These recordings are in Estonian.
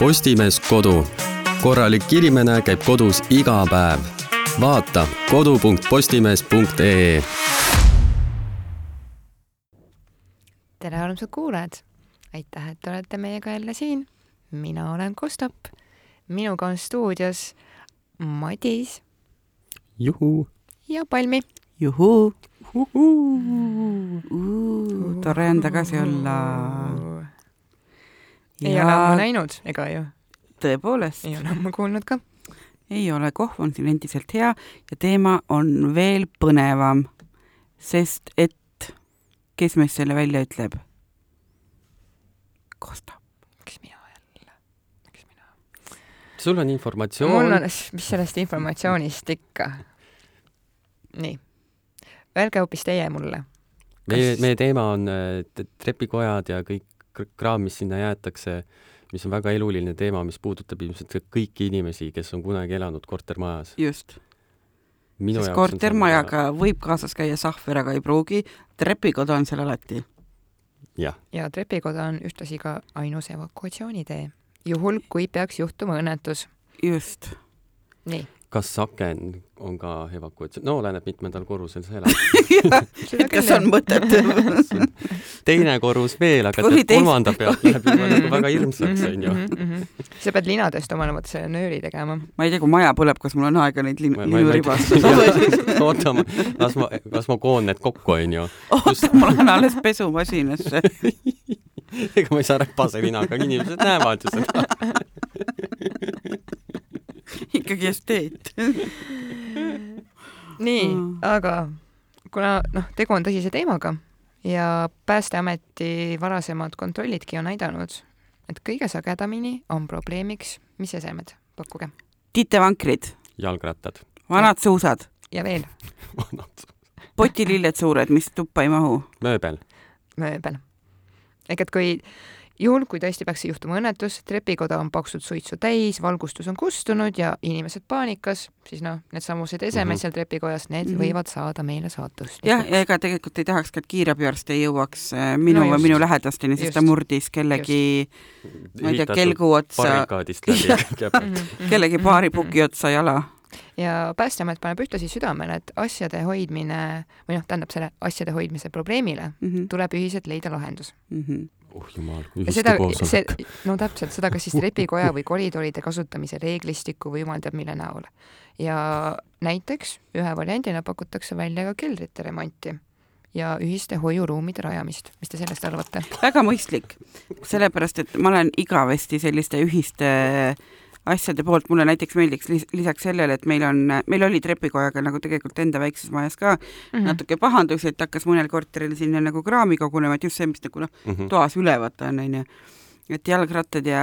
Postimees Kodu. korralik inimene käib kodus iga päev. vaata kodu.postimees.ee. tere, armsad kuulajad! aitäh, et olete meiega jälle siin. mina olen Kostap. minuga on stuudios Madis juhuu. ja Palmi. juhuu. tore on tagasi olla. Ei ja... ole ammu näinud, ega ju? tõepoolest. ei ole ammu kuulnud ka. ei ole, kohv on siin endiselt hea ja teema on veel põnevam, sest et kes meist selle välja ütleb? Kostap. miks mina jälle, miks mina? sul on informatsioon. mul on, mis sellest informatsioonist ikka. nii, öelge hoopis teie mulle. meie, meie teema on äh, trepikojad ja kõik kraam, mis sinna jäetakse, mis on väga eluline teema, mis puudutab ilmselt kõiki inimesi, kes on kunagi elanud kortermajas. just. sest kortermajaga väga... võib kaasas käia sahver, aga ei pruugi, trepikoda on seal alati. ja, ja trepikoda on ühtlasi ka ainus evakuatsioonitee, juhul kui peaks juhtuma õnnetus. just. nii kas aken on ka evakuatsioon, no oleneb, mitmendal korrusel sa elad. Et kas on mõtet? Teine korrus veel, aga tead, kolmanda pealt läheb juba nagu väga hirmsaks, onju. Mhm, mhm. sa pead linadest omale vaata selle nööri tegema. ma ei tea, kui maja põleb, kas mul on aega neid lin-, linu ribastada oota, las ma, las ma koon need kokku, onju. oota, ma lähen alles pesumasinasse. Ega ma ei saa räpase linaga, inimesed näevad ju seda ikkagi esteet nii mm., aga kuna noh, tegu on tõsise teemaga ja Päästeameti varasemad kontrollidki on näidanud, et kõige sagedamini on probleemiks, mis esemed, pakkuge. titevankrid. jalgrattad. vanad suusad. ja veel vanad potililled suured, mis tuppa ei mahu. mööbel. mööbel. ehk et kui juhul, kui tõesti peaks juhtuma õnnetus, trepikoda on paksult suitsu täis, valgustus on kustunud ja inimesed paanikas, siis noh, needsamused esemed mm -hmm. seal trepikojas, need mm -hmm. võivad saada meile saatust. jah, ja ega tegelikult ei tahaks ka, et kiirabiarst ei jõuaks äh, minu no või minu lähedasteni, sest ta murdis kellegi, ma ei tea, kelgu otsa. mhm, kellegi baaripuki otsa jala ja Päästeamet paneb ühtlasi südamele, et asjade hoidmine või noh, tähendab selle asjade hoidmise probleemile mm -hmm. tuleb ühiselt leida lahendus mm. -hmm oh jumal, ühiste koosolek. no täpselt, seda kas siis trepikoja või koridoride kasutamise reeglistiku võimaldab mille näol. ja näiteks ühe variandina pakutakse välja ka keldrite remonti ja ühiste hoiuruumide rajamist. mis te sellest arvate? väga mõistlik, sellepärast et ma olen igavesti selliste ühiste asjade poolt, mulle näiteks meeldiks lisaks sellele, et meil on, meil oli trepikojaga nagu tegelikult enda väikses majas ka mm -hmm. natuke pahandusi, et hakkas mõnel korteril sinna nagu kraami kogunema, et just see, mis nagu noh mm -hmm., toas üleval on, onju et jalgrattad ja,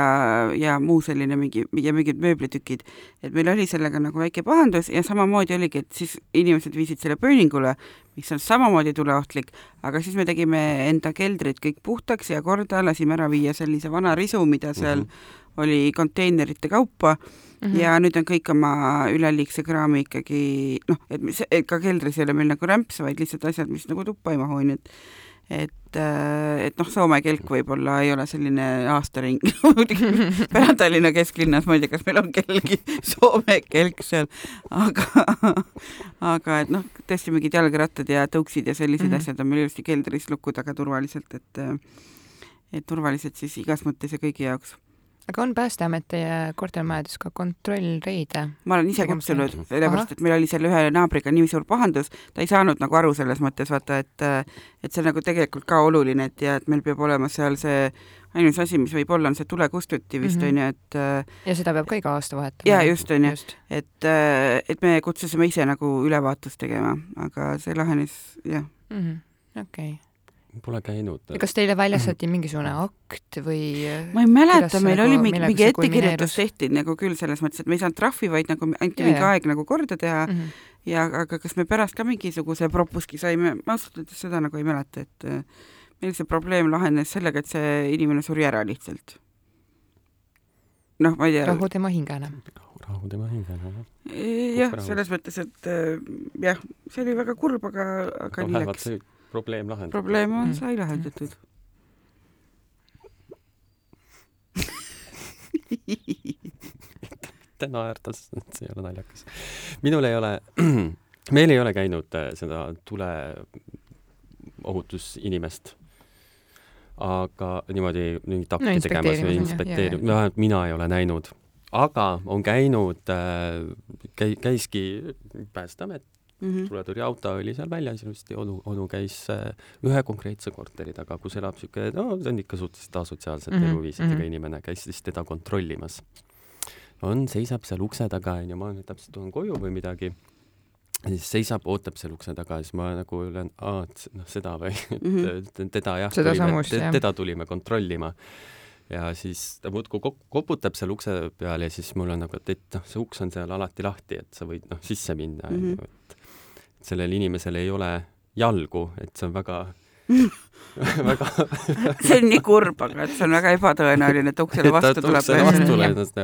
ja muu selline mingi ja mingid mööblitükid, et meil oli sellega nagu väike pahandus ja samamoodi oligi, et siis inimesed viisid selle burning ule, mis on samamoodi tuleohtlik, aga siis me tegime enda keldrid kõik puhtaks ja korda, lasime ära viia sellise vana risu, mida seal mm -hmm oli konteinerite kaupa mm -hmm. ja nüüd on kõik oma üleliigse kraami ikkagi noh, et mis, ka keldris ei ole meil nagu rämps, vaid lihtsalt asjad, mis nagu tuppa ei mahu, nii et et, äh, et noh, Soome kelk võib-olla ei ole selline aastaring Pärnu Tallinna kesklinnas, ma ei tea, kas meil on kellelgi Soome kelk seal, aga aga et noh, tõesti mingid jalgrattad ja tõuksid ja sellised mm -hmm. asjad on meil ilusti keldris luku taga turvaliselt, et et turvalised siis igas mõttes ja kõigi jaoks aga on Päästeameti kortermajades ka kontrollreide? ma olen ise kutsunud, sellepärast et meil oli seal ühe naabriga nii suur pahandus, ta ei saanud nagu aru selles mõttes, vaata, et et see on nagu tegelikult ka oluline, et ja et meil peab olema seal see ainus asi, mis võib olla, on see tulekustuti vist mm -hmm., et ja seda peab ka iga aasta vahetama? jaa, just onju, et, et me kutsusime ise nagu ülevaatust tegema, aga see lahenes jah. Mm -hmm.. okei. okay Pole käinud. ja kas teile väljastati mingisugune akt või? ma ei mäleta, meil oli mingi, mingi ettekirjutus tehti nagu küll selles mõttes, et me ei saanud trahvi, vaid nagu anti mingi aeg nagu korda teha mm. -hmm. ja aga kas me pärast ka mingisuguse propuski saime, ma ausalt öeldes seda nagu ei mäleta, et äh, meil see probleem lahenes sellega, et see inimene suri ära lihtsalt. noh, ma ei tea. rahu tema hingele. rahu tema hingele, jah. jah, selles mõttes, et äh, jah, see oli väga kurb, aga, aga nii läks probleem lahendatud. probleem on, sai lahendatud naerda, sest see ei ole naljakas. minul ei ole, meil ei ole käinud äh, seda tuleohutusinimest, aga niimoodi mingit akti No tegemas või inspekteerimas, vähemalt mina ei ole näinud. aga on käinud äh,, käi-, käiski Päästeamet, Mhm. tuletõrjeauto oli seal väljas, ilusti onu, onu käis äh, ühe konkreetse korteri taga, kus elab niisugune, no see on ikka suhteliselt asotsiaalsete mm -hmm, eluviisidega mm. -hmm. inimene, käis siis teda kontrollimas. on, seisab seal ukse taga, onju, ma täpselt tulen koju või midagi, siis seisab, ootab seal ukse taga siis ma nagu olen, aa, et noh, seda või Mhm. et teda jah, tulime, jah. teda tulime kontrollima. ja siis ta muudkui kop- koputab seal ukse peal ja siis mul on nagu, et, et noh, see uks on seal alati lahti, et sa võid noh, sisse minna et et sellel inimesel ei ole jalgu, et see on väga väga see on nii kurb, aga et see on väga ebatõenäoline, et uksele vastu tuleb. uksele vastu ennast,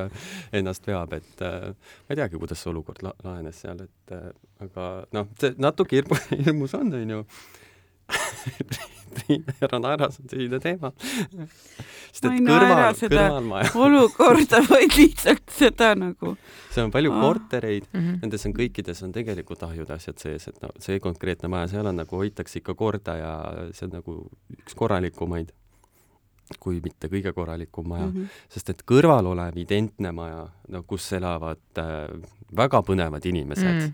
ennast veab, et äh, ma ei teagi, kuidas see olukord la lahenes seal, et äh, aga noh, see natuke hirmu, hirmus on, onju. Triin ära naera, see on tõsine teema. sest Ma et ei naera kõrval, seda. kõrvalmaja, olukorda, vaid lihtsalt seda nagu. seal on palju Aa. kortereid, Mhm. nendes on kõikides on tegelikult ahjud asjad sees, et no see konkreetne maja, seal on nagu hoitakse ikka korda ja see on nagu üks korralikumaid, kui mitte kõige korralikum maja mm. -hmm. sest et kõrval olev identne maja, no kus elavad äh, väga põnevad inimesed mm., Mm.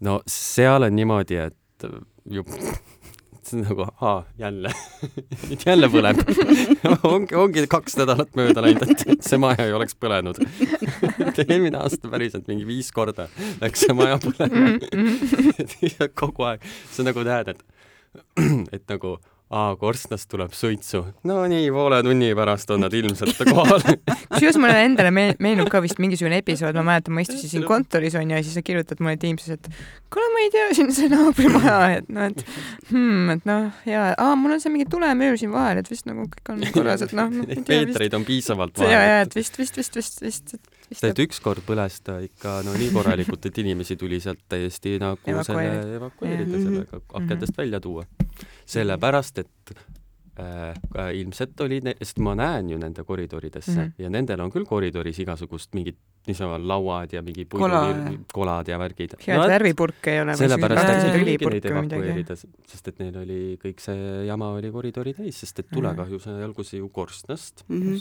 no seal on niimoodi, et see on nagu aa, jälle. Nüüd jälle põleb. Ongi, ongi kaks nädalat mööda läinud, et see maja ei oleks põlenud. Eelmine aasta päriselt mingi viis korda läks see maja põlema. Ja kogu aeg, sa nagu näed, et et nagu aa, korstnast tuleb suitsu. no nii, poole tunni pärast on nad ilmselt kohal. kusjuures mulle endale me- meenub ka vist mingisugune episood, ma mäletan, ma istusin siin kontoris onju ja siis sa kirjutad mulle Teamsis, et kuule, ma ei tea, siin see naabrimaja, et noh, et hmm, et noh, ja aa, mul on see mingi tulemüür siin vahel, et vist nagu kõik on korras, et noh, meetreid on piisavalt ja, ja, vahel. et vist, vist, vist, vist, vist, vist et ükskord põles ta ikka no nii korralikult, et inimesi tuli sealt täiesti nagu Evakueerida. selle evakueerida Mhm. sellega akendest välja tuua. sellepärast, et äh, äh, ilmselt oli, sest ma näen ju nende koridoridesse mm Mhm. -hmm. ja nendel on küll koridoris igasugust mingit niisama lauad ja mingi puidu kolad ja värgid. hea, et värvipurke ei ole sellepärast neid õlipurke või midagi. evakueerida, sest et neil oli kõik see jama oli koridori täis, sest et tulekahju sai alguse ju korstnast. Mhm.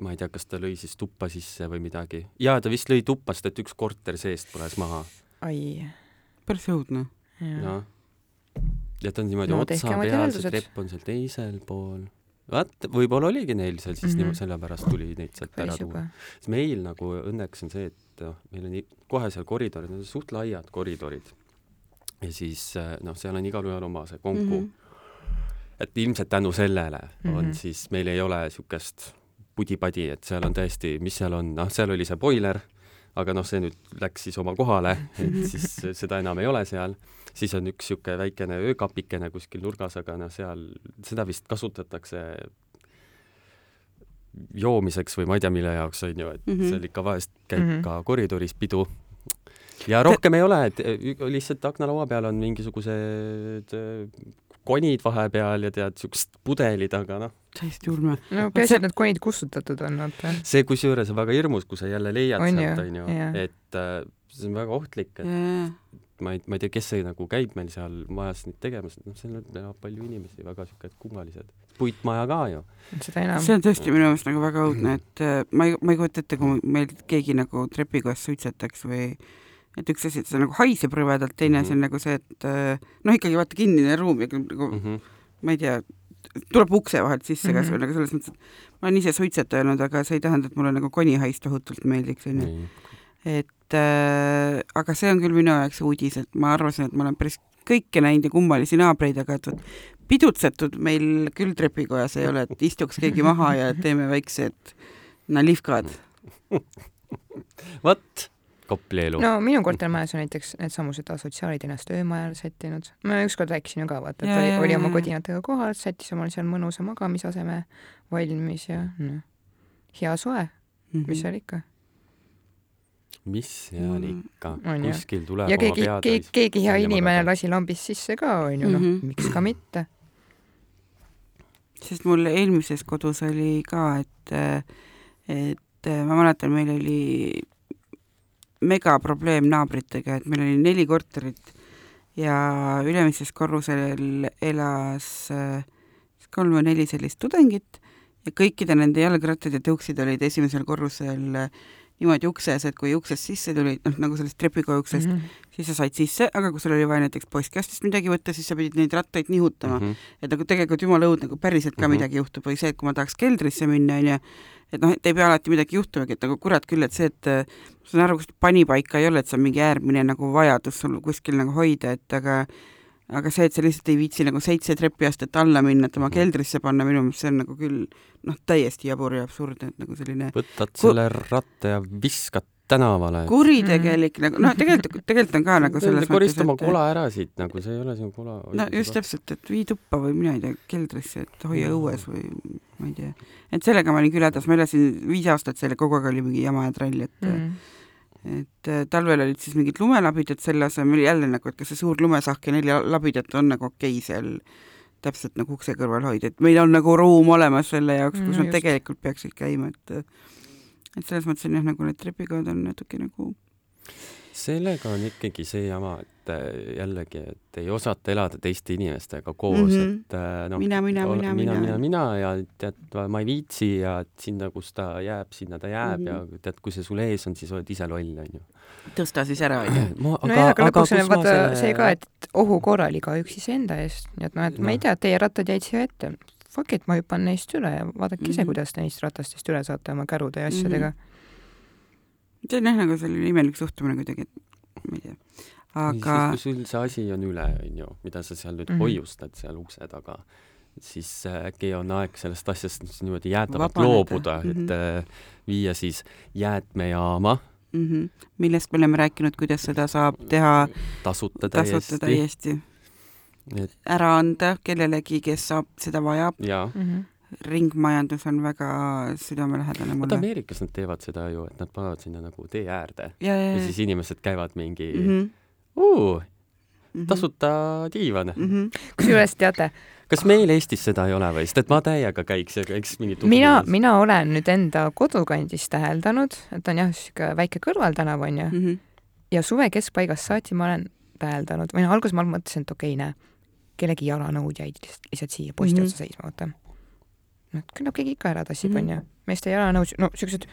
ma ei tea, kas ta lõi siis tuppa sisse või midagi. jaa, ta vist lõi tuppa, sest et üks korter seest põles maha. ai, päris õudne. noh, ja ta on niimoodi No otsa peal, see trepp on seal teisel pool. vaat, võib-olla oligi neil seal siis mm Mhm. -hmm. sellepärast tuli neid sealt ära päris tuua jube.. sest meil nagu õnneks on see, et noh, meil on kohe seal koridorid, need on suht laiad koridorid. ja siis äh, noh, seal on igalühel oma see konku mm. Mhm. -hmm. et ilmselt tänu sellele mm -hmm. on Mhm. siis, meil ei ole niisugust pudi-padi, et seal on tõesti, mis seal on, noh, seal oli see boiler, aga noh, see nüüd läks siis oma kohale, et siis seda enam ei ole seal. Siis on üks niisugune väikene öökapikene kuskil nurgas, aga noh, seal seda vist kasutatakse joomiseks või ma ei tea, mille jaoks on ju, et mm. -hmm. seal ikka vahest käib mm. -hmm. ka koridoris pidu. ja rohkem ei ole, et ü- lihtsalt aknalaua peal on mingisugused äh, konid vahepeal ja tead, siuksed pudelid, aga noh, täiesti ulme. no peaasi, et need konid kustutatud on, vaata. see kusjuures on väga hirmus, kui sa jälle leiad On sealt, ju, onju, et äh, see on väga ohtlik, et ma ei, ma ei tea, kes see nagu käib meil seal majas neid tegemas, noh, seal elab palju inimesi, väga siukesed kummalised. puitmaja ka ju. seda enam. see on tõesti minu meelest nagu väga õudne, et äh, ma ei, ma ei kujuta ette, kui meil keegi nagu trepikojas suitsetaks või et üks asi, et see nagu haiseb rõvedalt, teine asi on Mhm. nagu see, et äh, noh, ikkagi vaata kinnine ruum ja nagu Mm -hmm. ma ei tea, tuleb ukse vahelt sisse Mhm. kasvõi nagu selles mõttes, et ma olen ise suitsetanud, aga see ei tähenda, et mulle nagu konihais tohutult meeldiks, onju. nii. et äh, aga see on küll minu jaoks uudis, et ma arvasin, et ma olen päris kõike näinud ja kummalisi naabreid, aga et vot pidutsetud meil küll trepikojas ei ole, et istuks keegi maha ja teeme väiksed nalivkad. vot, Kopli elu. no minu kortermajas on näiteks needsamused asotsiaalid ennast öömajal sättinud. ma ükskord rääkisin ju ka, vaata, et Ja, oli, oli oma kodinatega kohal, sättis omal seal mõnusa magamisaseme valmis ja noh, hea soe, Mhm. mis seal ikka. Mis seal Mm. ikka, On ju. kuskil tuleb ja keegi, keegi, keegi hea inimene lasi lambist sisse ka, onju, noh Mhm., miks ka mitte. sest mul eelmises kodus oli ka, et et ma mäletan, meil oli megaprobleem naabritega, et meil oli neli korterit ja ülemises korrusel elas kolm või neli sellist tudengit ja kõikide nende jalgrattad ja tõuksid olid esimesel korrusel äh, niimoodi ukses, et kui uksest sisse tulid, noh nagu sellest trepikoja uksest mm, -hmm. siis sa said sisse, aga kui sul oli vaja näiteks postkastist midagi võtta, siis sa pidid neid rattaid nihutama mm. -hmm. et nagu tegelikult jumala õudne, kui päriselt ka mm -hmm. midagi juhtub või see, et kui ma tahaks keldrisse minna, onju, et noh, et ei pea alati midagi juhtumagi, et nagu kurat küll, et see, et ma saan aru, kus panipaika ei ole, et see on mingi äärmine nagu vajadus sul kuskil nagu hoida, et aga aga see, et sa lihtsalt ei viitsi nagu seitse trepiastet alla minna, et oma mm. keldrisse panna, minu meelest see on nagu küll noh, täiesti jabur ja absurdne, et nagu selline võtad selle ratta ja viskad tänavale. kuritegelik mm. nagu, noh, tegelikult, tegelikult on ka nagu selles mõttes, korista oma kula ära siit, nagu see ei ole sinu kula. no just täpselt, et vii tuppa või mina ei tea, keldrisse, et hoia õues või ma ei tea. et sellega ma olin küll hädas, ma elasin viis aastat selle, kogu aeg oli mingi jama ja trall, et mm et äh, talvel olid siis mingid lumelabidad, selle asemel jälle nagu, et kas see suur lumesahk ja neli labidat on nagu okei okay seal täpselt nagu ukse kõrval hoida, et meil on nagu ruum olemas selle jaoks, kus mm, nad tegelikult peaksid käima, et et selles mõttes on jah, nagu need trepikohad on natuke nagu sellega on ikkagi see jama, et äh, jällegi, et ei osata elada teiste inimestega koos mm, -hmm. et äh, noh, mina, mina, mina, mina, mina, mina ja tead, ma ei viitsi ja sinna, kus ta jääb, sinna ta jääb mm -hmm. ja tead, kui see sul ees on, siis oled ise loll, onju. tõsta siis ära, onju. nojah, aga lõpuks on vaata selle... see ka, et ohu korral igaüks iseenda eest, nii et noh, et no. ma ei tea, teie rattad jäid siia ette, fuck it, ma hüppan neist üle ja vaadake mm -hmm. ise, mhm. kuidas te neist ratastest üle saate oma kärude ja asjadega mm. -hmm see on jah nagu selline imelik suhtumine kuidagi, et ma ei tea. aga. kui sul see asi on üle, onju, mida sa seal nüüd mm -hmm. hoiustad seal ukse taga, siis äkki on aeg sellest asjast niimoodi jäädavalt loobuda mm, -hmm. et äh, viia siis jäätmejaama mm. -hmm. millest me oleme rääkinud, kuidas seda saab teha tasuta täiesti, tasuta täiesti. Et... ära anda kellelegi, kes saab, seda vajab. mm -hmm ringmajandus on väga südamelähedane mulle. Ameerikas nad teevad seda ju, et nad panevad sinna nagu tee äärde ja, ja, ja siis inimesed käivad mingi mm -hmm. uu, mhm. tasuta diivan mm -hmm.. kusjuures teate, kas meil Eestis seda ei ole või, sest et ma täiega käiks ja käiks mingi mina, mina olen nüüd enda kodukandis täheldanud, et on jah, niisugune väike kõrvaltänav onju mm, -hmm. ja suve keskpaigast saati ma olen täheldanud, või noh, alguses ma mõtlesin, et okei okay,, näe, kellegi jalanõud jäid lihtsalt siia posti mm -hmm. otsa seisma, vaata noh, küllap keegi ikka ära tassib, mhm. onju. meeste jalanõus, no siuksed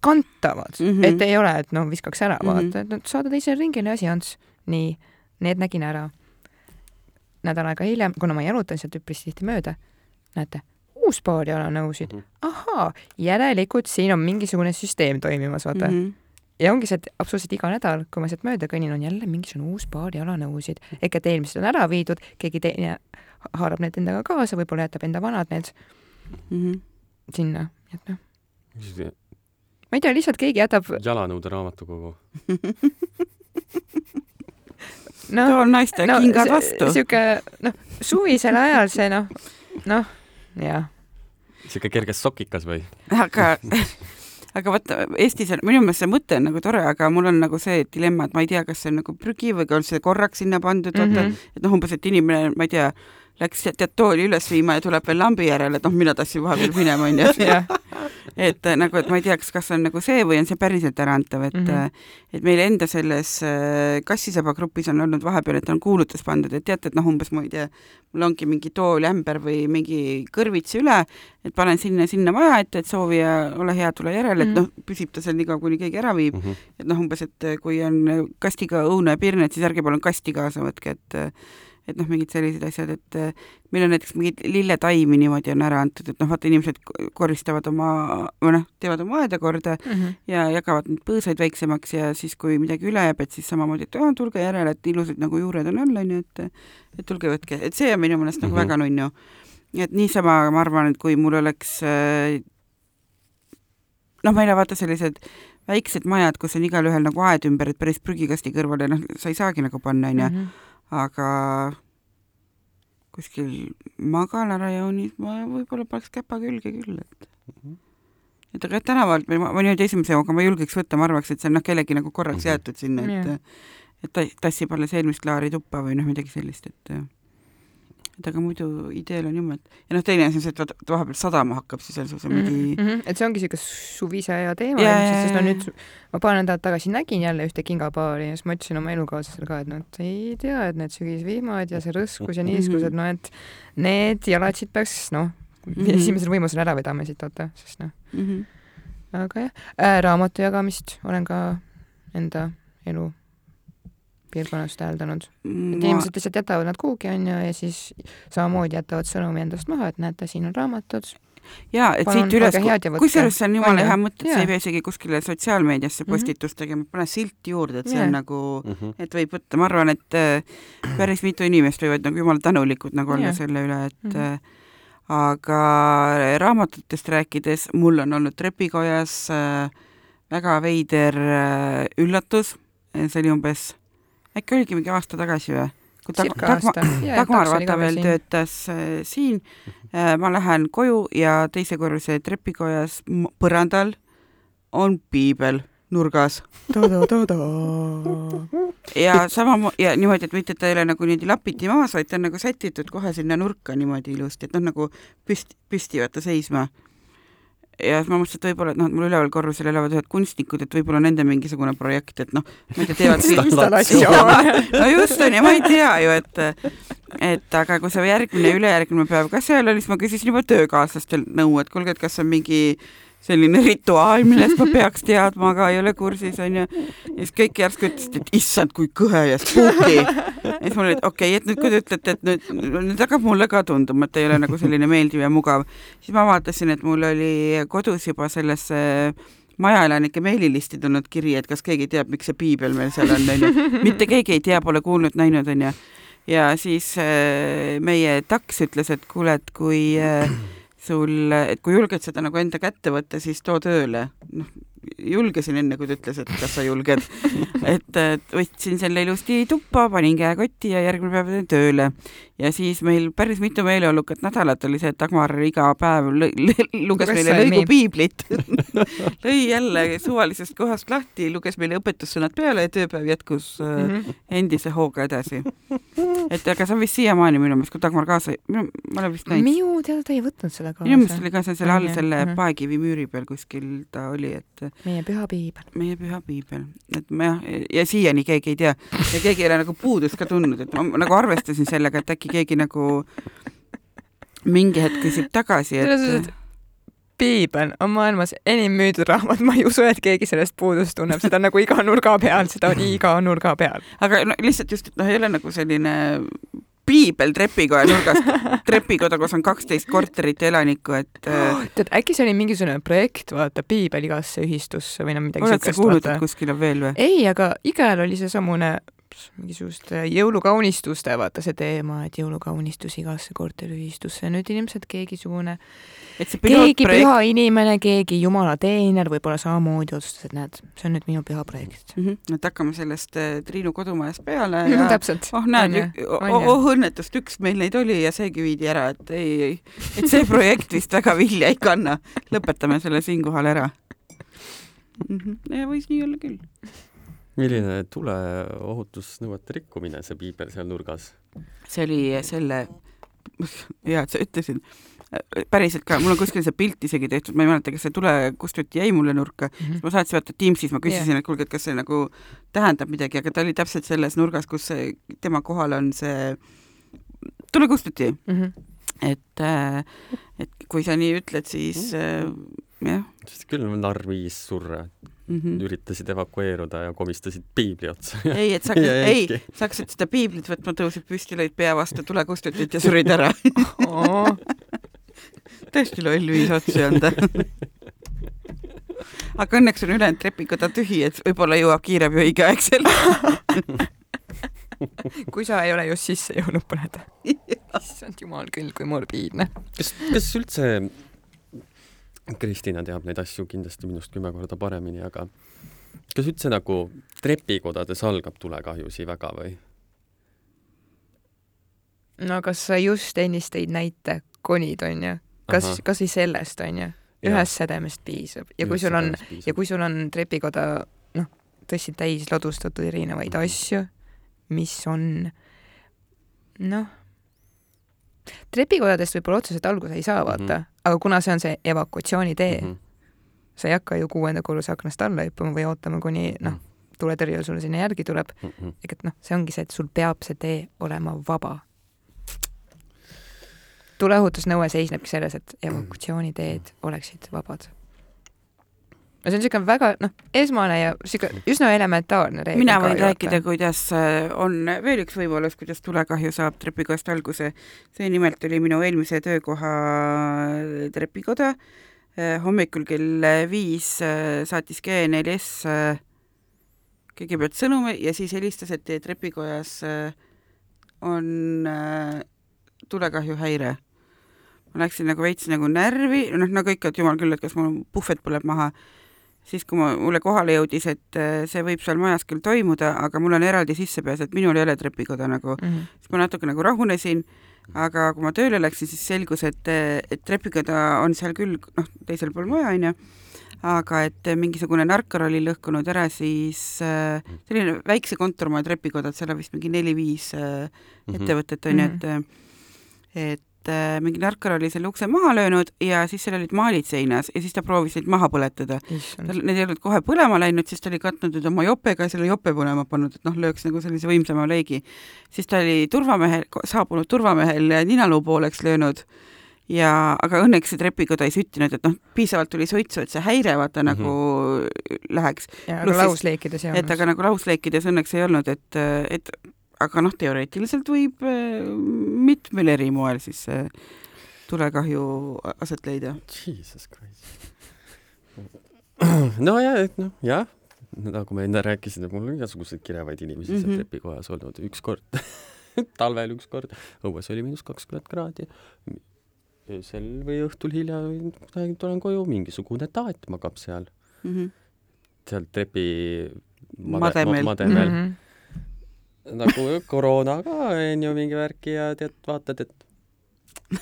kantavad mm, -hmm. et ei ole, et no viskaks ära vaata, et noh, saada teisele ringile asi, Ants. nii, need nägin ära. nädal aega hiljem, kuna ma jalutan sealt üpris tihti mööda, näete, uus paar jalanõusid mm. -hmm. ahaa, järelikult siin on mingisugune süsteem toimimas, vaata mm. -hmm ja ongi see, et absoluutselt iga nädal, kui ma sealt mööda kõnnin, on jälle mingisugune uus paar jalanõusid, ehk et eelmised on ära viidud, keegi teine haarab need endaga kaasa, võib-olla jätab enda vanad need mm -hmm. sinna, et noh. ma ei tea, lihtsalt keegi jätab. jalanõude raamatukogu no, too naiste no, kingad vastu. sihuke noh, suvisel ajal see noh, noh, jah. sihuke kerge sokikas või? aga aga vaata, Eestis on, minu meelest see mõte on nagu tore, aga mul on nagu see dilemma, et ma ei tea, kas see on nagu prügi või on see korraks sinna pandud mm, -hmm. vaata, mhm. et noh, umbes, et inimene, ma ei tea, läks tead tooli üles viima ja tuleb veel lambi järele, et noh, mina tassin vahepeal minema, onju. et äh, nagu, et ma ei tea, kas, kas on nagu see või on see päriselt äraantav, et mm -hmm. et meil enda selles äh, kassisaba grupis on olnud vahepeal, et on kuulutus pandud, et teate, et noh, umbes ma ei tea, mul ongi mingi tool, ämber või mingi kõrvits üle, et panen sinna, sinna maja ette, et soovija, ole hea, tule järele, et mm -hmm. noh, püsib ta seal niikaua, kuni keegi ära viib mm. -hmm. et noh, umbes, et kui on kastiga õuna ja pirnet, siis ärge palun kasti kaasa võtke, et et noh, mingid sellised asjad, et äh, meil on näiteks mingeid lilletaimi niimoodi on ära antud, et noh, vaata inimesed koristavad oma, või noh, teevad oma aeda korda mm -hmm. ja jagavad neid põõsaid väiksemaks ja siis, kui midagi üle jääb, et siis samamoodi, et oh, tulge järele, et ilusad nagu juured on all, on ju, et et tulge võtke, et see on minu meelest nagu mm -hmm. väga nunnu. et niisama ma arvan, et kui mul oleks äh, noh, meil on vaata sellised väiksed majad, kus on igalühel nagu aed ümber, et päris prügikasti kõrvale, noh, sa ei saagi nagu panna, onju mhm aga kuskil magalarajoonid ma võib-olla paneks käpa külge küll, et mm -hmm. et aga tänavalt või ma, ma niimoodi esimese hooga ma ei julgeks võtta, ma arvaks, et see on noh, kellegi nagu korraks mm -hmm. jäetud sinna, et et ta tassib alles eelmist klaari tuppa või noh, midagi sellist, et et aga muidu ideel on jumal, ja noh, teine asi on see, et vaata vahepeal sadama hakkab, siis on sul see mingi mm. -hmm. et see ongi siuke suvise aja teema Jaa, ilmselt, sest no nüüd ma paar nädalat tagasi nägin jälle ühte kingapaari ja siis ma ütlesin oma elukaaslasele ka, et noh, et ei tea, et need sügisvihmad ja see rõskus ja niiskus, et noh, et need jalad siit peaks noh mm. -hmm. esimesel võimalusel ära vedama siit vaata, sest noh, mm. -hmm. aga jah äh,, raamatu jagamist olen ka enda elu piirkonnas täheldanud, et inimesed lihtsalt jätavad nad kuhugi onju ja siis samamoodi jätavad sõnumi endast maha, et näete, siin on raamatud. jaa, et Palun, siit üles ja, kusjuures see on jumala On ju? hea mõte, et sa ei pea isegi kuskile sotsiaalmeediasse Mhm. postitust tegema, pane silt juurde, et see Jaa. on nagu mm. -hmm. et võib võtta, ma arvan, et äh, päris mitu inimest võivad nagu jumala tänulikud nagu olla Jaa. selle üle, et Mhm. äh, aga raamatutest rääkides, mul on olnud trepikojas äh, väga veider äh, üllatus, see oli umbes, äkki oligi mingi aasta tagasi või? kui Tag- aasta. Dagmar vaata veel töötas äh, siin äh,, ma lähen koju ja teise korruse trepikojas põrandal on piibel nurgas ja sama ja niimoodi, et mitte ta ei ole nagu niimoodi lapiti maas, vaid ta on nagu sätitud kohe sinna nurka niimoodi ilusti, et noh, nagu püsti, püsti vaata seisma. Ja siis ma mõtlesin, et võib-olla, et noh, et mul üleval korrusel elavad ühed kunstnikud, et võib-olla nende mingisugune projekt, et noh, ma ei tea, teevad installatsioon. no just onju, ma ei tea ju, et et aga kui sa järgmine ülejärgmine päev ka seal oli, siis ma küsisin juba töökaaslastelt nõu, et kuulge, et kas on mingi selline rituaal, millest ma peaks teadma, aga ei ole kursis onju. ja siis kõik järsku ütlesid, et issand, kui kõhe ja spooky. ja siis mul oli, et okei okay,, et nüüd, kui te ütlete, et nüüd, nüüd hakkab mulle ka tunduma, et ei ole nagu selline meeldiv ja mugav, siis ma vaatasin, et mul oli kodus juba sellesse majaelanike meililisti tulnud kiri, et kas keegi teab, miks see piibel meil seal on, onju. mitte keegi ei tea, pole kuulnud, näinud, onju. ja siis äh, meie taks ütles, et kuule, et kui äh, sul, et kui julged seda nagu enda kätte võtta, siis too tööle. noh, julgesin enne, kui ta ütles, et kas sa julged. et võtsin selle ilusti tuppa, panin käekotti ja järgmine päev tulin tööle. ja siis meil päris mitu meeleolukat nädalat oli see, et Dagmar iga päev luges meile lõigu piiblit. lõi jälle suvalisest kohast lahti, luges meile õpetussõnad peale ja tööpäev jätkus äh, Mhm. endise hooga edasi. et aga see on vist siiamaani minu meelest, kui Dagmar kaasa, ma olen vist näinud. minu teada ta ei võtnud seda minu meelest kaasa. oli ka see selle all selle Mhm. paekivi müüri peal kuskil ta oli, et meie püha piibel. meie püha piibel, et ma jah, ja siiani keegi ei tea. Ja keegi ei ole nagu puudust ka tundnud, et ma nagu arvestasin sellega, et äkki keegi nagu mingi hetk küsib tagasi, et piibel on maailmas enim müüdud raamat, ma ei usu, et keegi sellest puudust tunneb, seda on nagu iga nurga peal, seda on iga nurga peal. aga no lihtsalt just, et noh, ei ole nagu selline piibel trepikoja nurgas, trepikoda, kus on kaksteist korterit elanikku, et äh, tead, äkki see oli mingisugune projekt, vaata piibel igasse ühistusse või no midagi oled sa siukest, kuulnud, et. kuskil on veel või? ei, aga igal oli seesamune mingisuguste jõulukaunistuste, vaata see teema, et jõulukaunistus igasse korteriühistusse, nüüd ilmselt keegisugune, keegi pilootprojekt püha inimene, keegi jumala teener võib-olla samamoodi otsustas, et näed, see on nüüd minu püha projekt. mm, -hmm. et hakkame sellest äh, Triinu kodumajast peale no ja täpselt. oh näed oh, oh õnnetust, üks meil neid oli ja seegi viidi ära, et ei, ei, et see projekt vist väga vilja ei kanna. lõpetame selle siinkohal ära mm. -hmm. ja võis nii olla küll. Milline tuleohutusnõuete rikkumine see piibel seal nurgas? see oli selle, hea, et sa ütlesid, päriselt ka, mul on kuskil see pilt isegi tehtud, ma ei mäleta, kas see tulekustuti jäi mulle nurka, ma saatsin vaata Teamsis, ma küsisin yeah., et kuulge, et kas see nagu tähendab midagi, aga ta oli täpselt selles nurgas, kus see tema kohal on see tulekustuti, Mhm. et äh, et kui sa nii ütled, siis äh, jah sest küll narr viis surra, mm. -hmm. üritasid evakueeruda ja komistasid piibli otsa. ei, et sa ei sa hakkasid seda piiblit võtma, tõusid püsti, lõid pea vastu tulekustutit ja surid ära. tõesti loll viis otsi on ta. aga õnneks on ülejäänud trepikoda tühi, et võib-olla jõuab kiirabi õigeaegselt. kui sa ei ole just sisse jõudnud põleda. issand jumal küll, kui morbiidne. kas, kas üldse Kristina teab neid asju kindlasti minust kümme korda paremini, aga kas üldse nagu trepikodades algab tulekahjusid väga või? no kas sa just ennist tõid näite konid, onju, kas, kas või sellest, onju, ühest sädemest piisab. Ja kui sul on, ja kui sul on trepikoda noh, tõesti täis ladustatud erinevaid Mhm. asju, mis on noh, trepikodadest võib-olla otseselt alguse ei saa, vaata. Mm, -hmm. Aga kuna see on see evakuatsioonitee mm, -hmm. sa ei hakka ju kuuenda korruse aknast alla hüppama või ootama, kuni noh, Mhm. tuletõrje sulle sinna järgi tuleb, mm. -hmm. ehk et noh, see ongi see, et sul peab see tee olema vaba. tuleohutusnõue seisnebki selles, et evakuatsiooniteed oleksid vabad. No see on niisugune väga noh, esmane ja niisugune üsna elementaarne reegel. mina võin rääkida, kuidas äh, on veel üks võimalus, kuidas tulekahju saab trepikojast alguse. see nimelt oli minu eelmise töökoha trepikoda. hommikul kell viis äh, saatis G4S äh, kõigepealt sõnumi ja siis helistas, et teie trepikojas äh, on äh, tulekahjuhäire. ma läksin nagu veits nagu närvi, noh nagu ikka, et jumal küll, et kas mul puhvet põleb maha. Siis, kui ma, mulle kohale jõudis, et äh, see võib seal majas küll toimuda, aga mul on eraldi sissepääs, et minul ei ole trepikoda nagu mm. -hmm. siis ma natuke nagu rahunesin, aga kui ma tööle läksin, siis selgus, et, et trepikoda on seal küll, noh, teisel pool maja, onju, aga et mingisugune narkar oli lõhkunud ära siis äh, selline väikse kontormaja trepikoda, et seal on vist mingi neli-viis äh, ettevõtet, onju, et et äh, mingi narkar oli selle ukse maha löönud ja siis seal olid maalid seinas ja siis ta proovis neid maha põletada. need ei olnud kohe põlema läinud, siis ta oli katnud nüüd oma jopega ja selle jope põlema pannud, et noh, lööks nagu sellise võimsama leegi. siis ta oli turvamehel, saabunud turvamehel ninaluu pooleks löönud ja, aga õnneks see trepikoda ei süttinud, et noh, piisavalt tuli suitsu, et see häire vaata mm -hmm. nagu läheks. ja, aga lausleikides ei olnud. et aga nagu lausleikides õnneks ei olnud, et, et aga noh, teoreetiliselt võib äh, mitmel eri moel siis see tulekahju aset leida. Jesus Christ. no ja, et noh, jah, nagu ma enne rääkisin, et mul on igasuguseid kirevaid inimesi mm -hmm. seal Mhm. trepikojas olnud, ükskord talvel ükskord, õues oli miinus kakskümmend kraadi, öösel või õhtul hilja tulen koju, mingisugune taat magab seal, Mm -hmm. seal trepi made, Mademel. ma, mademel mm. -hmm. -hmm. nagu koroona ka onju mingi värki ja tead, vaatad, et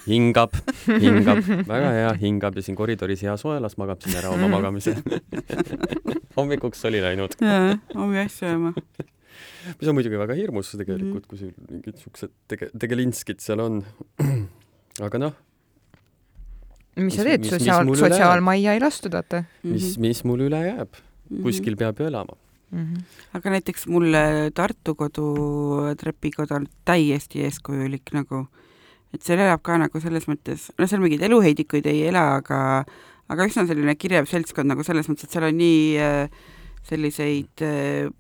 hingab, hingab, väga hea, hingab ja siin koridoris hea soe, las magab siin ära oma magamise hommikuks oli läinud, jaa, omi asju ajama. mis on muidugi väga hirmus tegelikult mm, -hmm. kui sul mingid siuksed tege-, tegelinskid seal on. aga noh, mis sa teed, sotsiaal, sotsiaalmajja ei lastud, vaata mis, mis mul üle jääb, Mhm. kuskil peab ju elama. Mm. -hmm. aga näiteks mulle Tartu kodu trepikoda on täiesti eeskujulik nagu, et seal elab ka nagu selles mõttes, no seal mingeid eluheidikuid ei ela, aga aga üsna selline kirev seltskond nagu selles mõttes, et seal on nii äh, selliseid äh,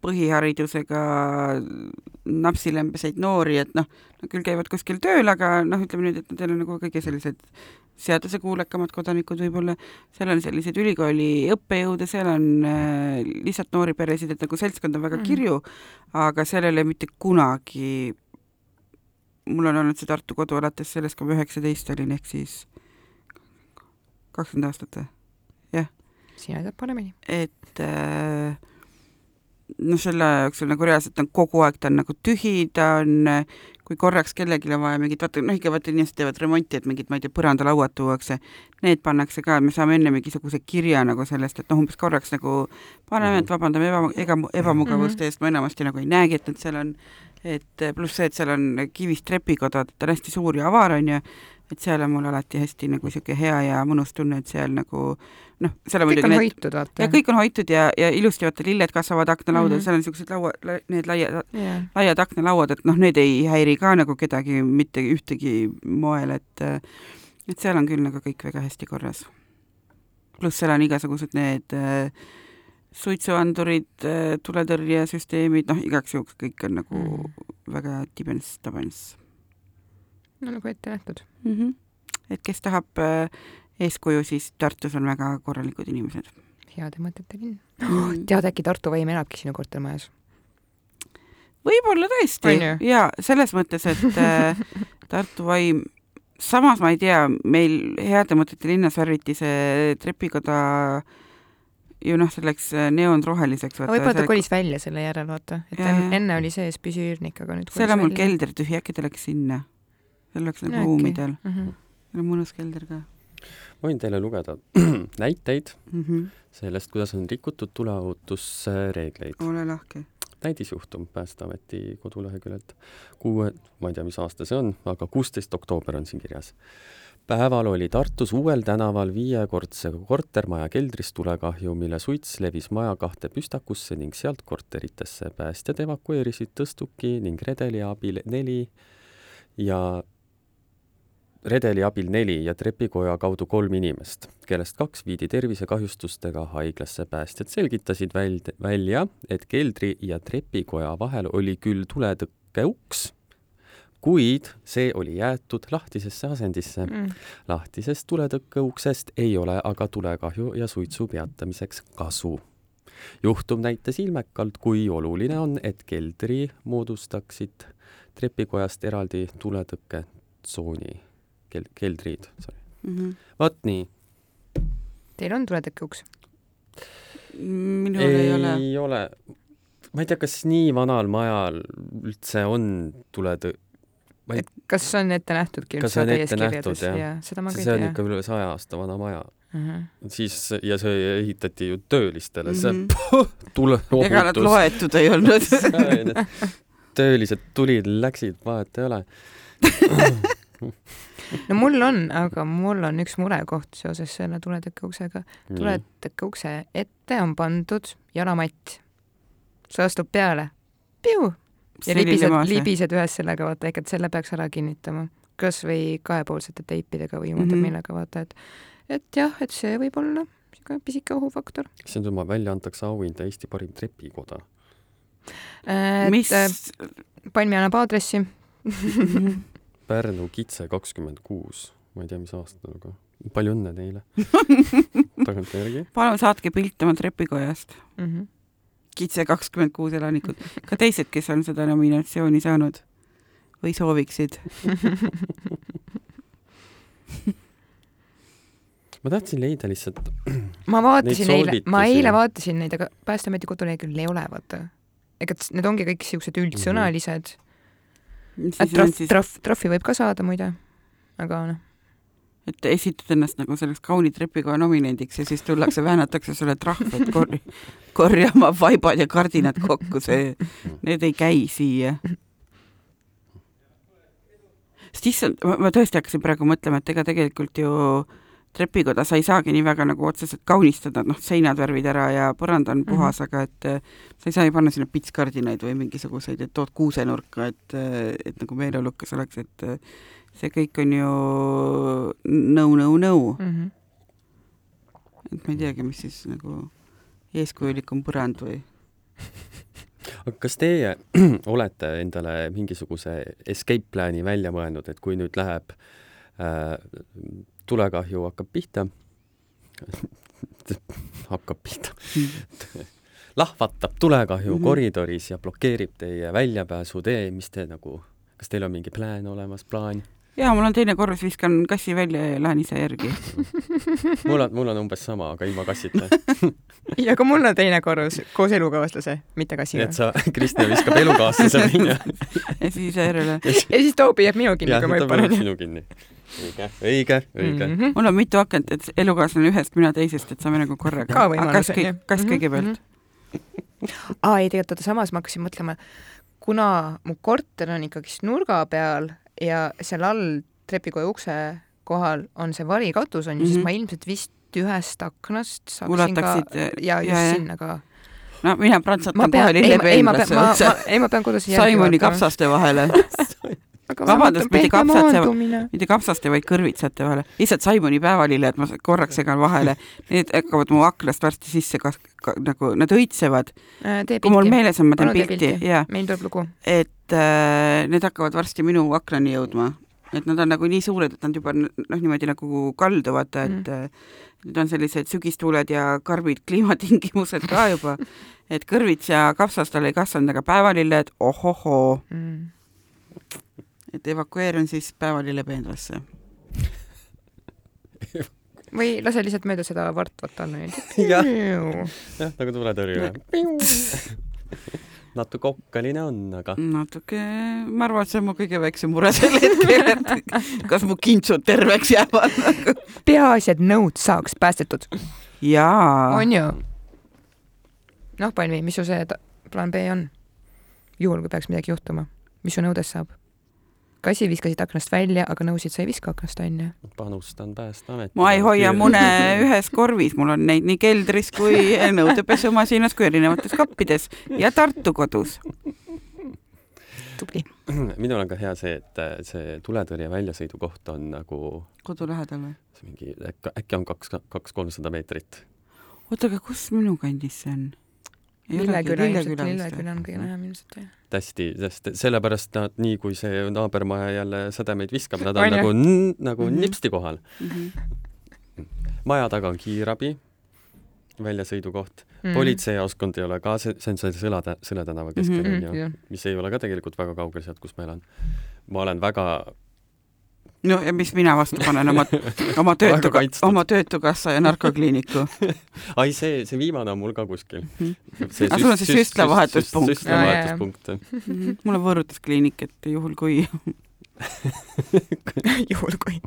põhiharidusega napsilembeseid noori, et noh, nad küll käivad kuskil tööl, aga noh, ütleme nüüd, et nad ei ole nagu kõige sellised seadusekuulekamad kodanikud võib-olla, seal on selliseid ülikooli õppejõude, seal on äh, lihtsalt noori peresid, et nagu seltskond on väga Mhm. kirju, aga seal ei ole mitte kunagi, mul on olnud see Tartu kodu alates sellest, kui ma üheksateist olin, ehk siis kakskümmend aastat või? sina tead paremini. et äh, noh, selle jooksul nagu reaalselt on kogu aeg, ta on nagu tühi, ta on, kui korraks kellelgi on vaja mingit, vaata noh, ikka vaata inimesed teevad remonti, et mingid, ma ei tea, põrandalauad tuuakse, need pannakse ka, me saame enne mingisuguse kirja nagu sellest, et noh, umbes korraks nagu paneme, et vabandame eba, ega, ebamugavuste eest, ma enamasti nagu ei näegi, et nad seal on, et pluss see, et seal on kivist trepikodad, et ta on hästi suur ja avar, on ju, et seal on mul alati hästi nagu niisugune hea ja mõnus tunne, et seal nagu noh, seal on kõik muidugi on need hoitud, vaata. ja kõik on hoitud ja, ja ilusti vaata lilled kasvavad aknalaudadel mm. -hmm. seal on niisugused laua, need laia, Jaa. laiad aknalauad, et noh, need ei häiri ka nagu kedagi mitte ühtegi moel, et et seal on küll nagu kõik väga hästi korras. pluss seal on igasugused need äh, suitsuandurid äh,, tuletõrjesüsteemid, noh, igaks juhuks kõik on nagu mm. Väga tibens-tabens no nagu ette nähtud. mm. -hmm. et kes tahab äh, eeskuju, siis Tartus on väga korralikud inimesed heade mõtete linn. mm. tead, äkki Tartu vaim elabki sinu kortermajas? võib-olla tõesti ja selles mõttes, et äh, Tartu vaim, samas ma ei tea, meil heade mõtete linnas värviti see trepikoda ju noh, selleks äh, neoonroheliseks. võib-olla ta kolis välja selle järel, vaata. et jah. enne oli sees püsiüürnik, aga nüüd seal on mul kelder tühi, äkki ta läks sinna. Seal oleks nagu ruumidel, mm. -hmm. mõnus kelder ka ma võin teile lugeda näiteid mm. -hmm. sellest, kuidas on rikutud tuleohutusreegleid. ole lahke. näidisjuhtum Päästeameti koduleheküljelt. kuue, ma ei tea, mis aasta see on, aga kuusteist oktoober on siin kirjas. päeval oli Tartus Uuel tänaval viiekordse kortermaja keldris tulekahju, mille suits levis maja kahte püstakusse ning sealt korteritesse. päästjad evakueerisid tõstuki ning redeli abil neli ja redeli abil neli ja trepikoja kaudu kolm inimest, kellest kaks viidi tervisekahjustustega haiglasse. päästjad selgitasid väld-, välja, et keldri ja trepikoja vahel oli küll tuletõkkeuks, kuid see oli jäetud lahtisesse asendisse mm.. lahtisest tuletõkkeuksest ei ole aga tulekahju ja suitsu peatamiseks kasu. juhtum näitas ilmekalt, kui oluline on, et keldri moodustaksid trepikojast eraldi tuletõkketsooni kel-, keldrid, sorry mm -hmm.. vot nii. Teil on tuletõkkeuks? minul ei, ei ole. ei ole. ma ei tea, kas nii vanal majal üldse on tuletõ-, ma ei kas on ette nähtudki üldse täies kirjades? jah, seda ma ka ei tea. see on ikka üle saja aasta vana maja uh. Mhm. -huh. siis, ja see ehitati ju töölistele mm, -hmm. see tule ohutus. ega nad loetud ei olnud töölised tulid, läksid, vahet ei ole no mul on, aga mul on üks murekoht seoses selle tuletõkkeuksaga. tuletõkkeukse ette on pandud jalamatt. sa astud peale, piu, ja libised, libised ühes sellega, vaata, ehk et selle peaks ära kinnitama. kas või kahepoolsete teipidega või ma ei tea mm -hmm. millega, vaata, et et jah, et see võib olla niisugune pisike ohufaktor. issand jumal, välja antakse auhind Eesti parim trepikoda. mis? Palmi annab aadressi Pärnu Kitse kakskümmend kuus, ma ei tea, mis aastal, aga palju õnne teile tagantjärgi. palun saatke pilt oma trepikojast mm. -hmm. Kitse kakskümmend kuus elanikud, ka teised, kes on seda nominatsiooni saanud või sooviksid ma tahtsin leida lihtsalt ma vaatasin eile, ma eile vaatasin neid, aga Päästeameti koduleheküljel ei ole, vaata. ega need ongi kõik siuksed üldsõnalised mm. -hmm trahv trahv, trahvi võib ka saada muide, aga noh. et esitad ennast nagu selleks kauni trepikoja nominendiks ja siis tullakse, väänatakse sulle trahv, et korja, korja oma vaibad ja kardinad kokku, see, need ei käi siia. sest issand, ma tõesti hakkasin praegu mõtlema, et ega tegelikult ju trepikoda sa ei saagi nii väga nagu otseselt kaunistada, noh, seinad värvid ära ja põrand on puhas mm, -hmm. aga et äh, sa ei saa ju panna sinna pitskardinaid või mingisuguseid, et tood kuusenurka, et, äh, et nagu meeleolukas oleks, et äh, see kõik on ju no, no, no mm. -hmm. et ma ei teagi, mis siis nagu eeskujulikum põrand või aga kas teie olete endale mingisuguse escape plaani välja mõelnud, et kui nüüd läheb äh, tulekahju hakkab pihta hakkab pihta lahvatab tulekahju mm -hmm. koridoris ja blokeerib teie väljapääsutee, mis te nagu, kas teil on mingi plaan olemas, plaan? jaa, mul on teine korrus, viskan kassi välja ja lähen ise järgi mul on, mul on umbes sama, aga ilma kassita ja ka mul on teine korrus koos elukaaslase, mitte kassiga. et sa, Kristjan viskab elukaaslase välja ja siis ise järele. ja siis Toobi jääb minu kinni, kui ma hüppan. sinu kinni õige, õige, õige mm. -hmm. mul on mitu akent, et elukaaslane ühest, mina teisest, et saame nagu korraga. ka võimalus on ju. kas mhm, kõigepealt mm? -hmm. aa ei, tegelikult oota, samas ma hakkasin mõtlema, kuna mu korter on ikkagist nurga peal ja seal all trepikoja ukse kohal on see varikatus on ju mm, -hmm. siis mhm. ma ilmselt vist ühest aknast saaksin Ulataksid, ka ja just ja, sinna ka no mina prantsatan kohe lillepeenlasse otsa. ei, ma pean kodus Saimoni kapsaste vahele vabandust, mitte kapsate, mitte kapsaste, vaid kõrvitsate vahele. lihtsalt Simoni päevalilled, ma korraks segan vahele, need hakkavad mu aknast varsti sisse kas-, ka, nagu nad õitsevad. Äh, kui mul meeles on, ma teen pilti, jaa. meil tuleb lugu. et äh, need hakkavad varsti minu aknani jõudma. et nad on nagu nii suured, et nad juba noh, niimoodi nagu kalduvad, et mm. Need on sellised sügistuuled ja karmid kliimatingimused ka juba, et kõrvits ja kapsastel ei kasvanud, aga päevalilled, ohohoo mm et evakueerun siis päevalillepeenrasse või lase lihtsalt mööda seda vartvat alla niimoodi. jah, jah, nagu tuletõrje natuke okkaline on, aga. natuke, ma arvan, et see on mu kõige väiksem mure sel hetkel, et kas mu kintsud terveks jäävad nagu. peaasi, et nõud saaks päästetud. jaa. on ju? noh, Palmi, mis su see plaan B on? juhul kui peaks midagi juhtuma, mis su nõudest saab? Kassi viskasid aknast välja, aga nõusid sa ei viska aknast välja. panustan Päästeameti. ma ei hoia mune ühes korvis, mul on neid nii keldris kui nõudepesumasinas kui erinevates kappides ja Tartu kodus. tubli. minul on ka hea see, et äh, see tuletõrje väljasõidukoht on nagu kodu lähedal või? see mingi, äkki, äkki on kaks, kaks-kolmsada meetrit. oota, aga kus minu kandis see on? Lilleküla ilmselt, Lilleküla on kõige lähem ilmselt jah hästi, sest sellepärast nad nii, kui see naabermaja jälle sädemeid viskab, nad on, on nagu, nagu mm -hmm. nipsti kohal mm. -hmm. maja taga on kiirabi, väljasõidukoht mm, -hmm. politseijaoskond ei ole ka, see, see on see Sõla, Sõle tänava keskel mm -hmm., mis ei ole ka tegelikult väga kaugel sealt, kus ma elan. ma olen väga no ja mis mina vastu panen oma, oma töötu, oma Töötukassa ja narkokliiniku ai, see, see viimane on mul ka kuskil. Mhm. aga sul on see süstlavahetuspunkt? süstlavahetuspunkt, jah. Mhm. mul on võõrutuskliinik, et juhul kui juhul kui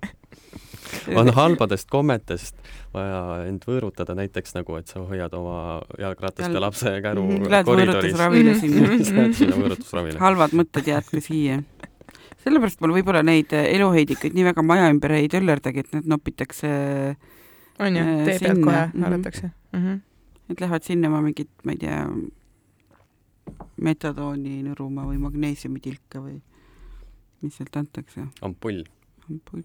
on halbadest kommetest vaja end võõrutada näiteks nagu, et sa hoiad oma jalgratast ja lapse käru Lähed koridoris. võõrutusravile sinna. Lähed sinna võõrutusravile. halvad mõtted jäädki siia sellepärast mul võib-olla neid eluheidikuid nii väga maja ümber ei töllerdagi, et need nopitakse on ju, tee pealt kohe haaratakse mm. -hmm. Need lähevad sinna oma mingit, ma ei tea, metadooni nõruma või magneesiumitilka või mis sealt antakse. ampull. ampull.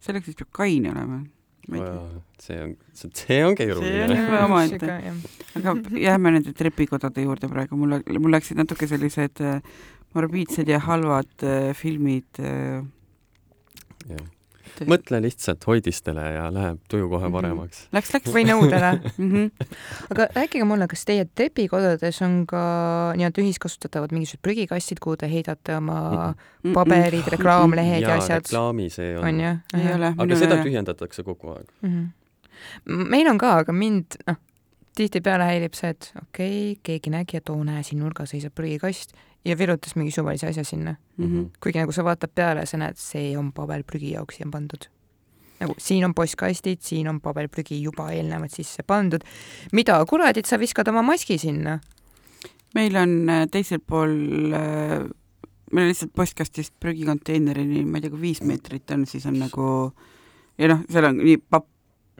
selleks vist peab kaine olema. see on, see on keeruline. see on omaette. aga jääme nende trepikodade juurde praegu, mul, mul läksid natuke sellised äh, morbiidsed ja halvad äh, filmid äh, yeah mõtle lihtsalt hoidistele ja läheb tuju kohe mhm. paremaks. Läks, läks. või nõudele mm. -hmm. aga rääkige mulle, kas teie trepikodades on ka nii-öelda ühiskasutatavad mingisugused prügikastid, kuhu te heidate oma mm -hmm. paberid, reklaamlehed ja, ja asjad? reklaami see on. on jah? ei ole. aga seda tühjendatakse kogu aeg mm. -hmm. meil on ka, aga mind, noh, tihtipeale häirib see, et okei okay,, keegi nägi, et oo, näe, siin nurgas seisab prügikast ja virutas mingi suvalise asja sinna mm. -hmm. kuigi nagu sa vaatad peale sa näed, see on paberprügi jaoks siia pandud. nagu siin on postkastid, siin on paberprügi juba eelnevalt sisse pandud. mida kuradit sa viskad oma maski sinna? meil on äh, teisel pool äh, meil on lihtsalt postkastist prügikonteinerini, ma ei tea, kui viis meetrit on, siis on nagu ja noh, seal on nii pap-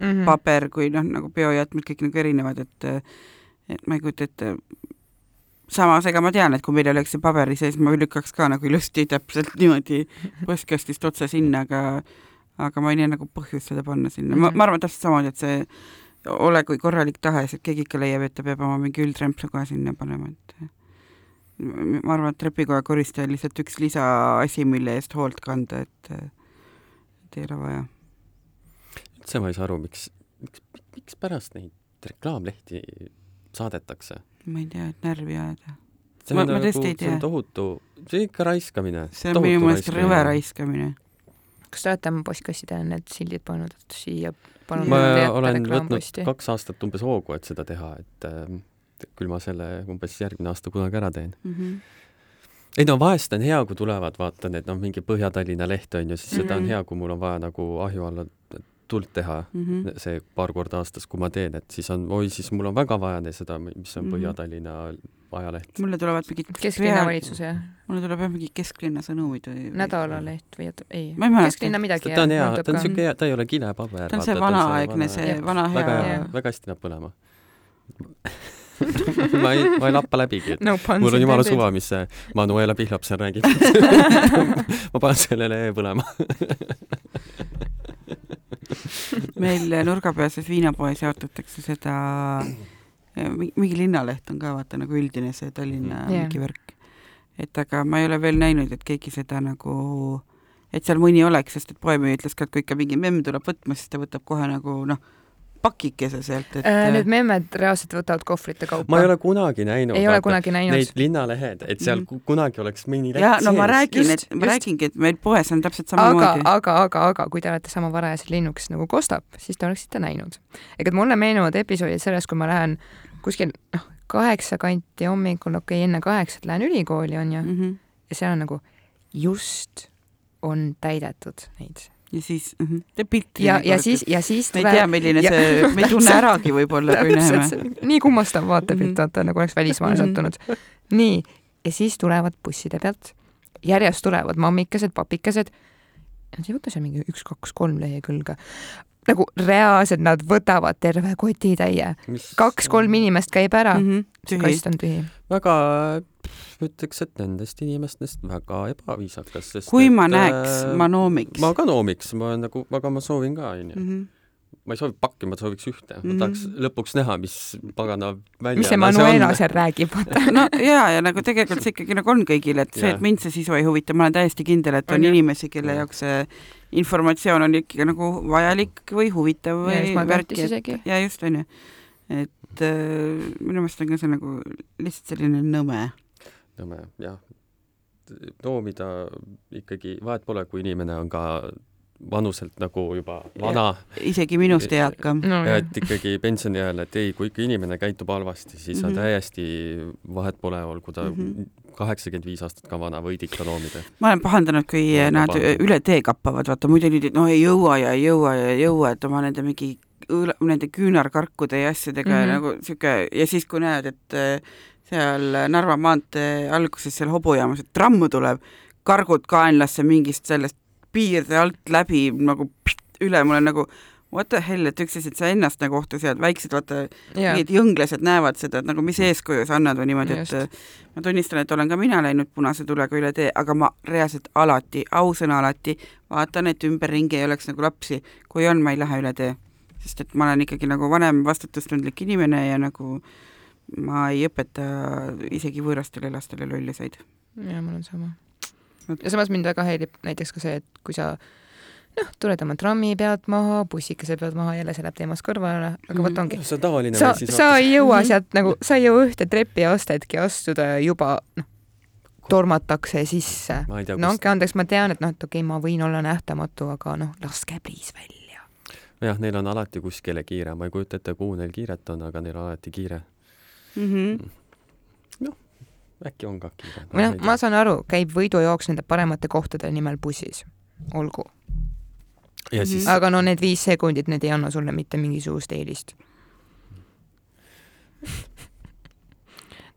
mm, -hmm. paber kui noh, nagu biojäätmed kõik nagu erinevad, et et ma ei kujuta ette, samas, ega ma tean, et kui meil oleks see paberi sees, ma lükkaks ka nagu ilusti täpselt niimoodi postkastist otse sinna, aga aga ma ei näe nagu põhjust seda panna sinna, ma, ma arvan täpselt samamoodi, et see ole kui korralik tahes, et keegi ikka leiab, et ta peab oma mingi üldrämpsu kohe sinna panema, et ma arvan, et trepikoja koristaja on lihtsalt üks lisaasi, mille eest hoolt kanda, et et ei ole vaja. üldse ma ei saa aru, miks, miks, miks pärast neid reklaamlehti saadetakse ma ei tea, et närvi ajada. ma, ma tõesti nagu, ei tea. see on tohutu, see on ikka raiskamine. see on minu meelest rõve raiskamine. kas te olete oma postkassidele need sildid pannud, et siia palun ma olen võtnud kaks aastat umbes hoogu, et seda teha, et äh, küll ma selle umbes järgmine aasta kunagi ära teen mm. -hmm ei no vahest on hea, kui tulevad, vaatan, et noh, mingi Põhja-Tallinna leht on ju, siis mm -hmm. seda on mhm. hea, kui mul on vaja nagu ahju alla tuld teha mm -hmm. see paar korda aastas, kui ma teen, et siis on, oi, siis mul on väga vaja seda, mis on mm -hmm. Põhja-Tallinna ajaleht. mulle tulevad mingid kesklinna valitsuse, jah? mulle tuleb jah mingi kesklinna sõnumid või nädalaleht või oota, ei. kesklinna midagi. ta on hea, ta on siuke hea, ta ei ole kilepaber. ta on see vanaaegne, see vana hea. väga hea, väga hästi näeb põlema ma ei, ma ei lappa läbigi, et no, mul on jumala suva, mis see Manuela Pihlap seal räägib ma panen sellele põlema meil nurgapealses viinapoes jaotatakse seda, mingi linnaleht on ka vaata nagu üldine see Tallinna yeah. mingi värk. et aga ma ei ole veel näinud, et keegi seda nagu, et seal mõni oleks, sest et poemüüja ütles ka, et kui ikka mingi memm tuleb võtma, siis ta võtab kohe nagu noh, pakikese sealt, et äh, Need memmed reaalselt võtavad kohvrite kaupa? ma ei ole kunagi näinud. ei ole kunagi näinud? Neid linnalehed, et seal mm. kunagi oleks mõni leht sees. no ma räägin, et ma räägingi, et meil poes on täpselt samamoodi. aga, aga, aga, aga kui te olete sama varajased linnukesed nagu kostab, siis te oleksite näinud. ega mulle meenuvad episoodid sellest, kui ma lähen kuskil noh, kaheksa kanti hommikul, okei okay,, enne kaheksat lähen ülikooli, onju mm, -hmm. ja seal on nagu just on täidetud neid ja siis uh -huh. teeb pilti. ja, ja siis, ja siis me ei tea, milline ja, see, me ei tunne äragi võib-olla, kui näeme. nii kummastav vaatepilt, vaata nagu oleks välismaale mhm. sattunud. nii, ja siis tulevad busside pealt, järjest tulevad mammikesed, papikesed. Nad ei võta seal mingi üks, kaks, kolm lehekülge. Nagu reaalselt nad võtavad terve kotitäie. kaks-kolm inimest käib ära mm, -hmm. kast on tühi. väga, ütleks, et nendest inimestest väga ebaviisakas, sest kui et, ma näeks äh, ma noomiks ma ka noomiks, ma nagu, aga ma soovin ka, onju. Mhm. ma ei soovi pakki, ma sooviks ühte mm. -hmm. Mhm. ma tahaks lõpuks näha, mis pagana välja mis see Manuela seal räägib, no ja, ja nagu tegelikult see ikkagi nagu on kõigile, et see, et mind see sisu ei huvita, ma olen täiesti kindel, et on On inimesi, kelle Jah. jaoks see informatsioon on ikkagi nagu vajalik või huvitav või isegi. et ja just onju, et äh, minu meelest on ka see nagu lihtsalt selline nõme. nõme, jah. noomida ikkagi, vahet pole, kui inimene on ka vanuselt nagu juba vana, isegi minust eakam. no ja et ikkagi pensionieal, et ei, kui ikka inimene käitub halvasti, siis on Mhm. täiesti, vahet pole, olgu ta Mhm. kaheksakümmend viis aastat ka vana, võid ikka noomida. ma olen pahandanud, kui ka nad pahandanud. üle tee kappavad, vaata muidu nüüd, et noh, ei jõua ja ei jõua ja ei jõua, et oma nende mingi õõla- nende küünarkarkude ja asjadega mm. -hmm. nagu sihuke ja siis, kui näed, et äh, seal Narva maantee alguses seal hobujaamas, et tramm tuleb, kargud kaenlasse mingist sellest piirde alt läbi nagu pst, üle, mul on nagu what the hell, et üks asi, et sa ennast nagu ohtu sead, väiksed vaata jaa. mingid jõnglased näevad seda, et nagu mis eeskuju sa annad või niimoodi, et ma tunnistan, et olen ka mina läinud punase tulega üle tee, aga ma reaalselt alati, ausõna alati vaatan, et ümberringi ei oleks nagu lapsi. kui on, ma ei lähe üle tee. sest et ma olen ikkagi nagu vanem vastutustundlik inimene ja nagu ma ei õpeta isegi võõrastele lastele lolluseid. jaa, mul on sama. Ja samas mind väga häirib näiteks ka see, et kui sa noh, tuled oma trammi pealt maha, bussikese pealt maha, jälle see läheb teemast kõrvale, aga vot Mhm. ongi. see on tavaline sa, sa ei jõua Mhm. sealt nagu, sa ei jõua ühte trepiastetki astuda ja juba noh, tormatakse sisse. no andke andeks, ma tean, et noh, et okei okay,, ma võin olla nähtamatu, aga noh, laske pliis välja. jah, neil on alati kuskile kiire, ma ei kujuta ette, kuhu neil kiiret on, aga neil on alati kiire. Mm -hmm. Äkki on ka kiire? või noh, ma saan aru, käib võidujooks nende paremate kohtade nimel bussis, olgu. ja siis aga no need viis sekundit, need ei anna sulle mitte mingisugust eelist.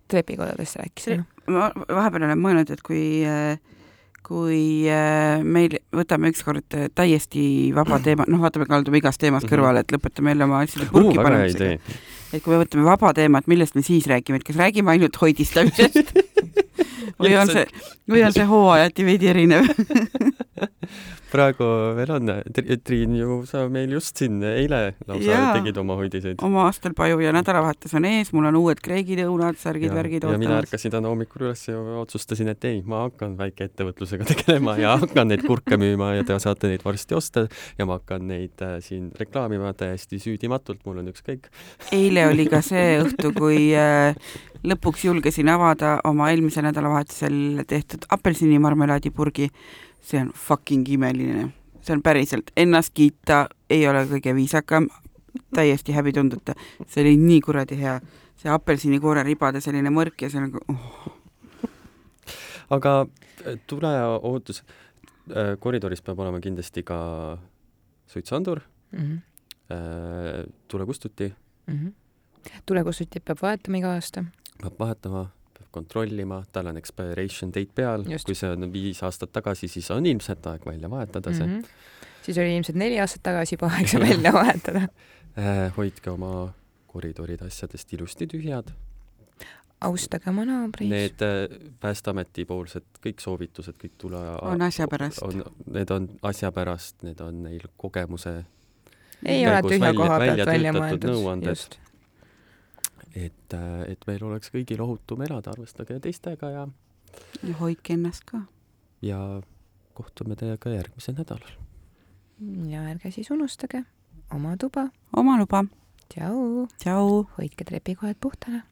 trepikodadest rääkisime. ma vahepeal olen mõelnud, et kui kui äh, meil võtame ükskord äh, täiesti vaba teema, noh, vaatame, kaldume igast teemast Mhm. kõrvale, et lõpetame jälle oma asjade uh, purki hea panemisega. Et kui me võtame vaba teemat, millest me siis räägime, et kas räägime ainult hoidistamisest? Või on see, või on see hooajati veidi erinev praegu veel on, Triin ju, sa meil just siin eile lausa Jaa. tegid oma hoidiseid. oma aastalpaju ja nädalavahetus on ees, mul on uued kreegid-õunad, särgid, värgid ja mina ootamas. ärkasin täna hommikul üles ja otsustasin, et ei, ma hakkan väikeettevõtlusega tegelema ja hakkan neid kurke müüma ja te saate neid varsti osta ja ma hakkan neid äh, siin reklaamima täiesti süüdimatult, mul on ükskõik. eile oli ka see õhtu, kui äh, lõpuks julgesin avada oma eelmisel nädalavahetusel tehtud apelsinimarmelaadipurgi. See on fucking imeline, see on päriselt, ennast kiita ei ole kõige viisakam, täiesti häbitundeta, see oli nii kuradi hea, see apelsinikoore ribade selline mõrk ja see on nagu oh, aga äh, tuleohutus, koridoris peab olema kindlasti ka suitsuandur, mm. -hmm. tulekustuti Mm -hmm. tulekustutit peab vahetama iga aasta. peab vahetama, peab kontrollima, tal on expiration date peal, kui see on viis aastat tagasi, siis on ilmselt aeg välja vahetada see mm. Mm -hmm. siis oli ilmselt neli aastat tagasi juba aeg see välja vahetada. -hmm. hoidke oma koridorid asjadest ilusti tühjad. austage oma naabreid. Need äh, Päästeameti poolsed kõik soovitused, kõik tule on asja pärast. on, need on asja pärast, need on neil kogemuse, ei ole tühja välja- koha pealt välja mõeldud. nõuanded. just. Et, äh, et meil oleks kõigil ohutum elada, arvestage teistega ja, ja hoidke ennast ka. ja kohtume teiega järgmisel nädalal. ja ärge siis unustage oma tuba. oma luba, tšau, tšau. hoidke trepikojad puhtana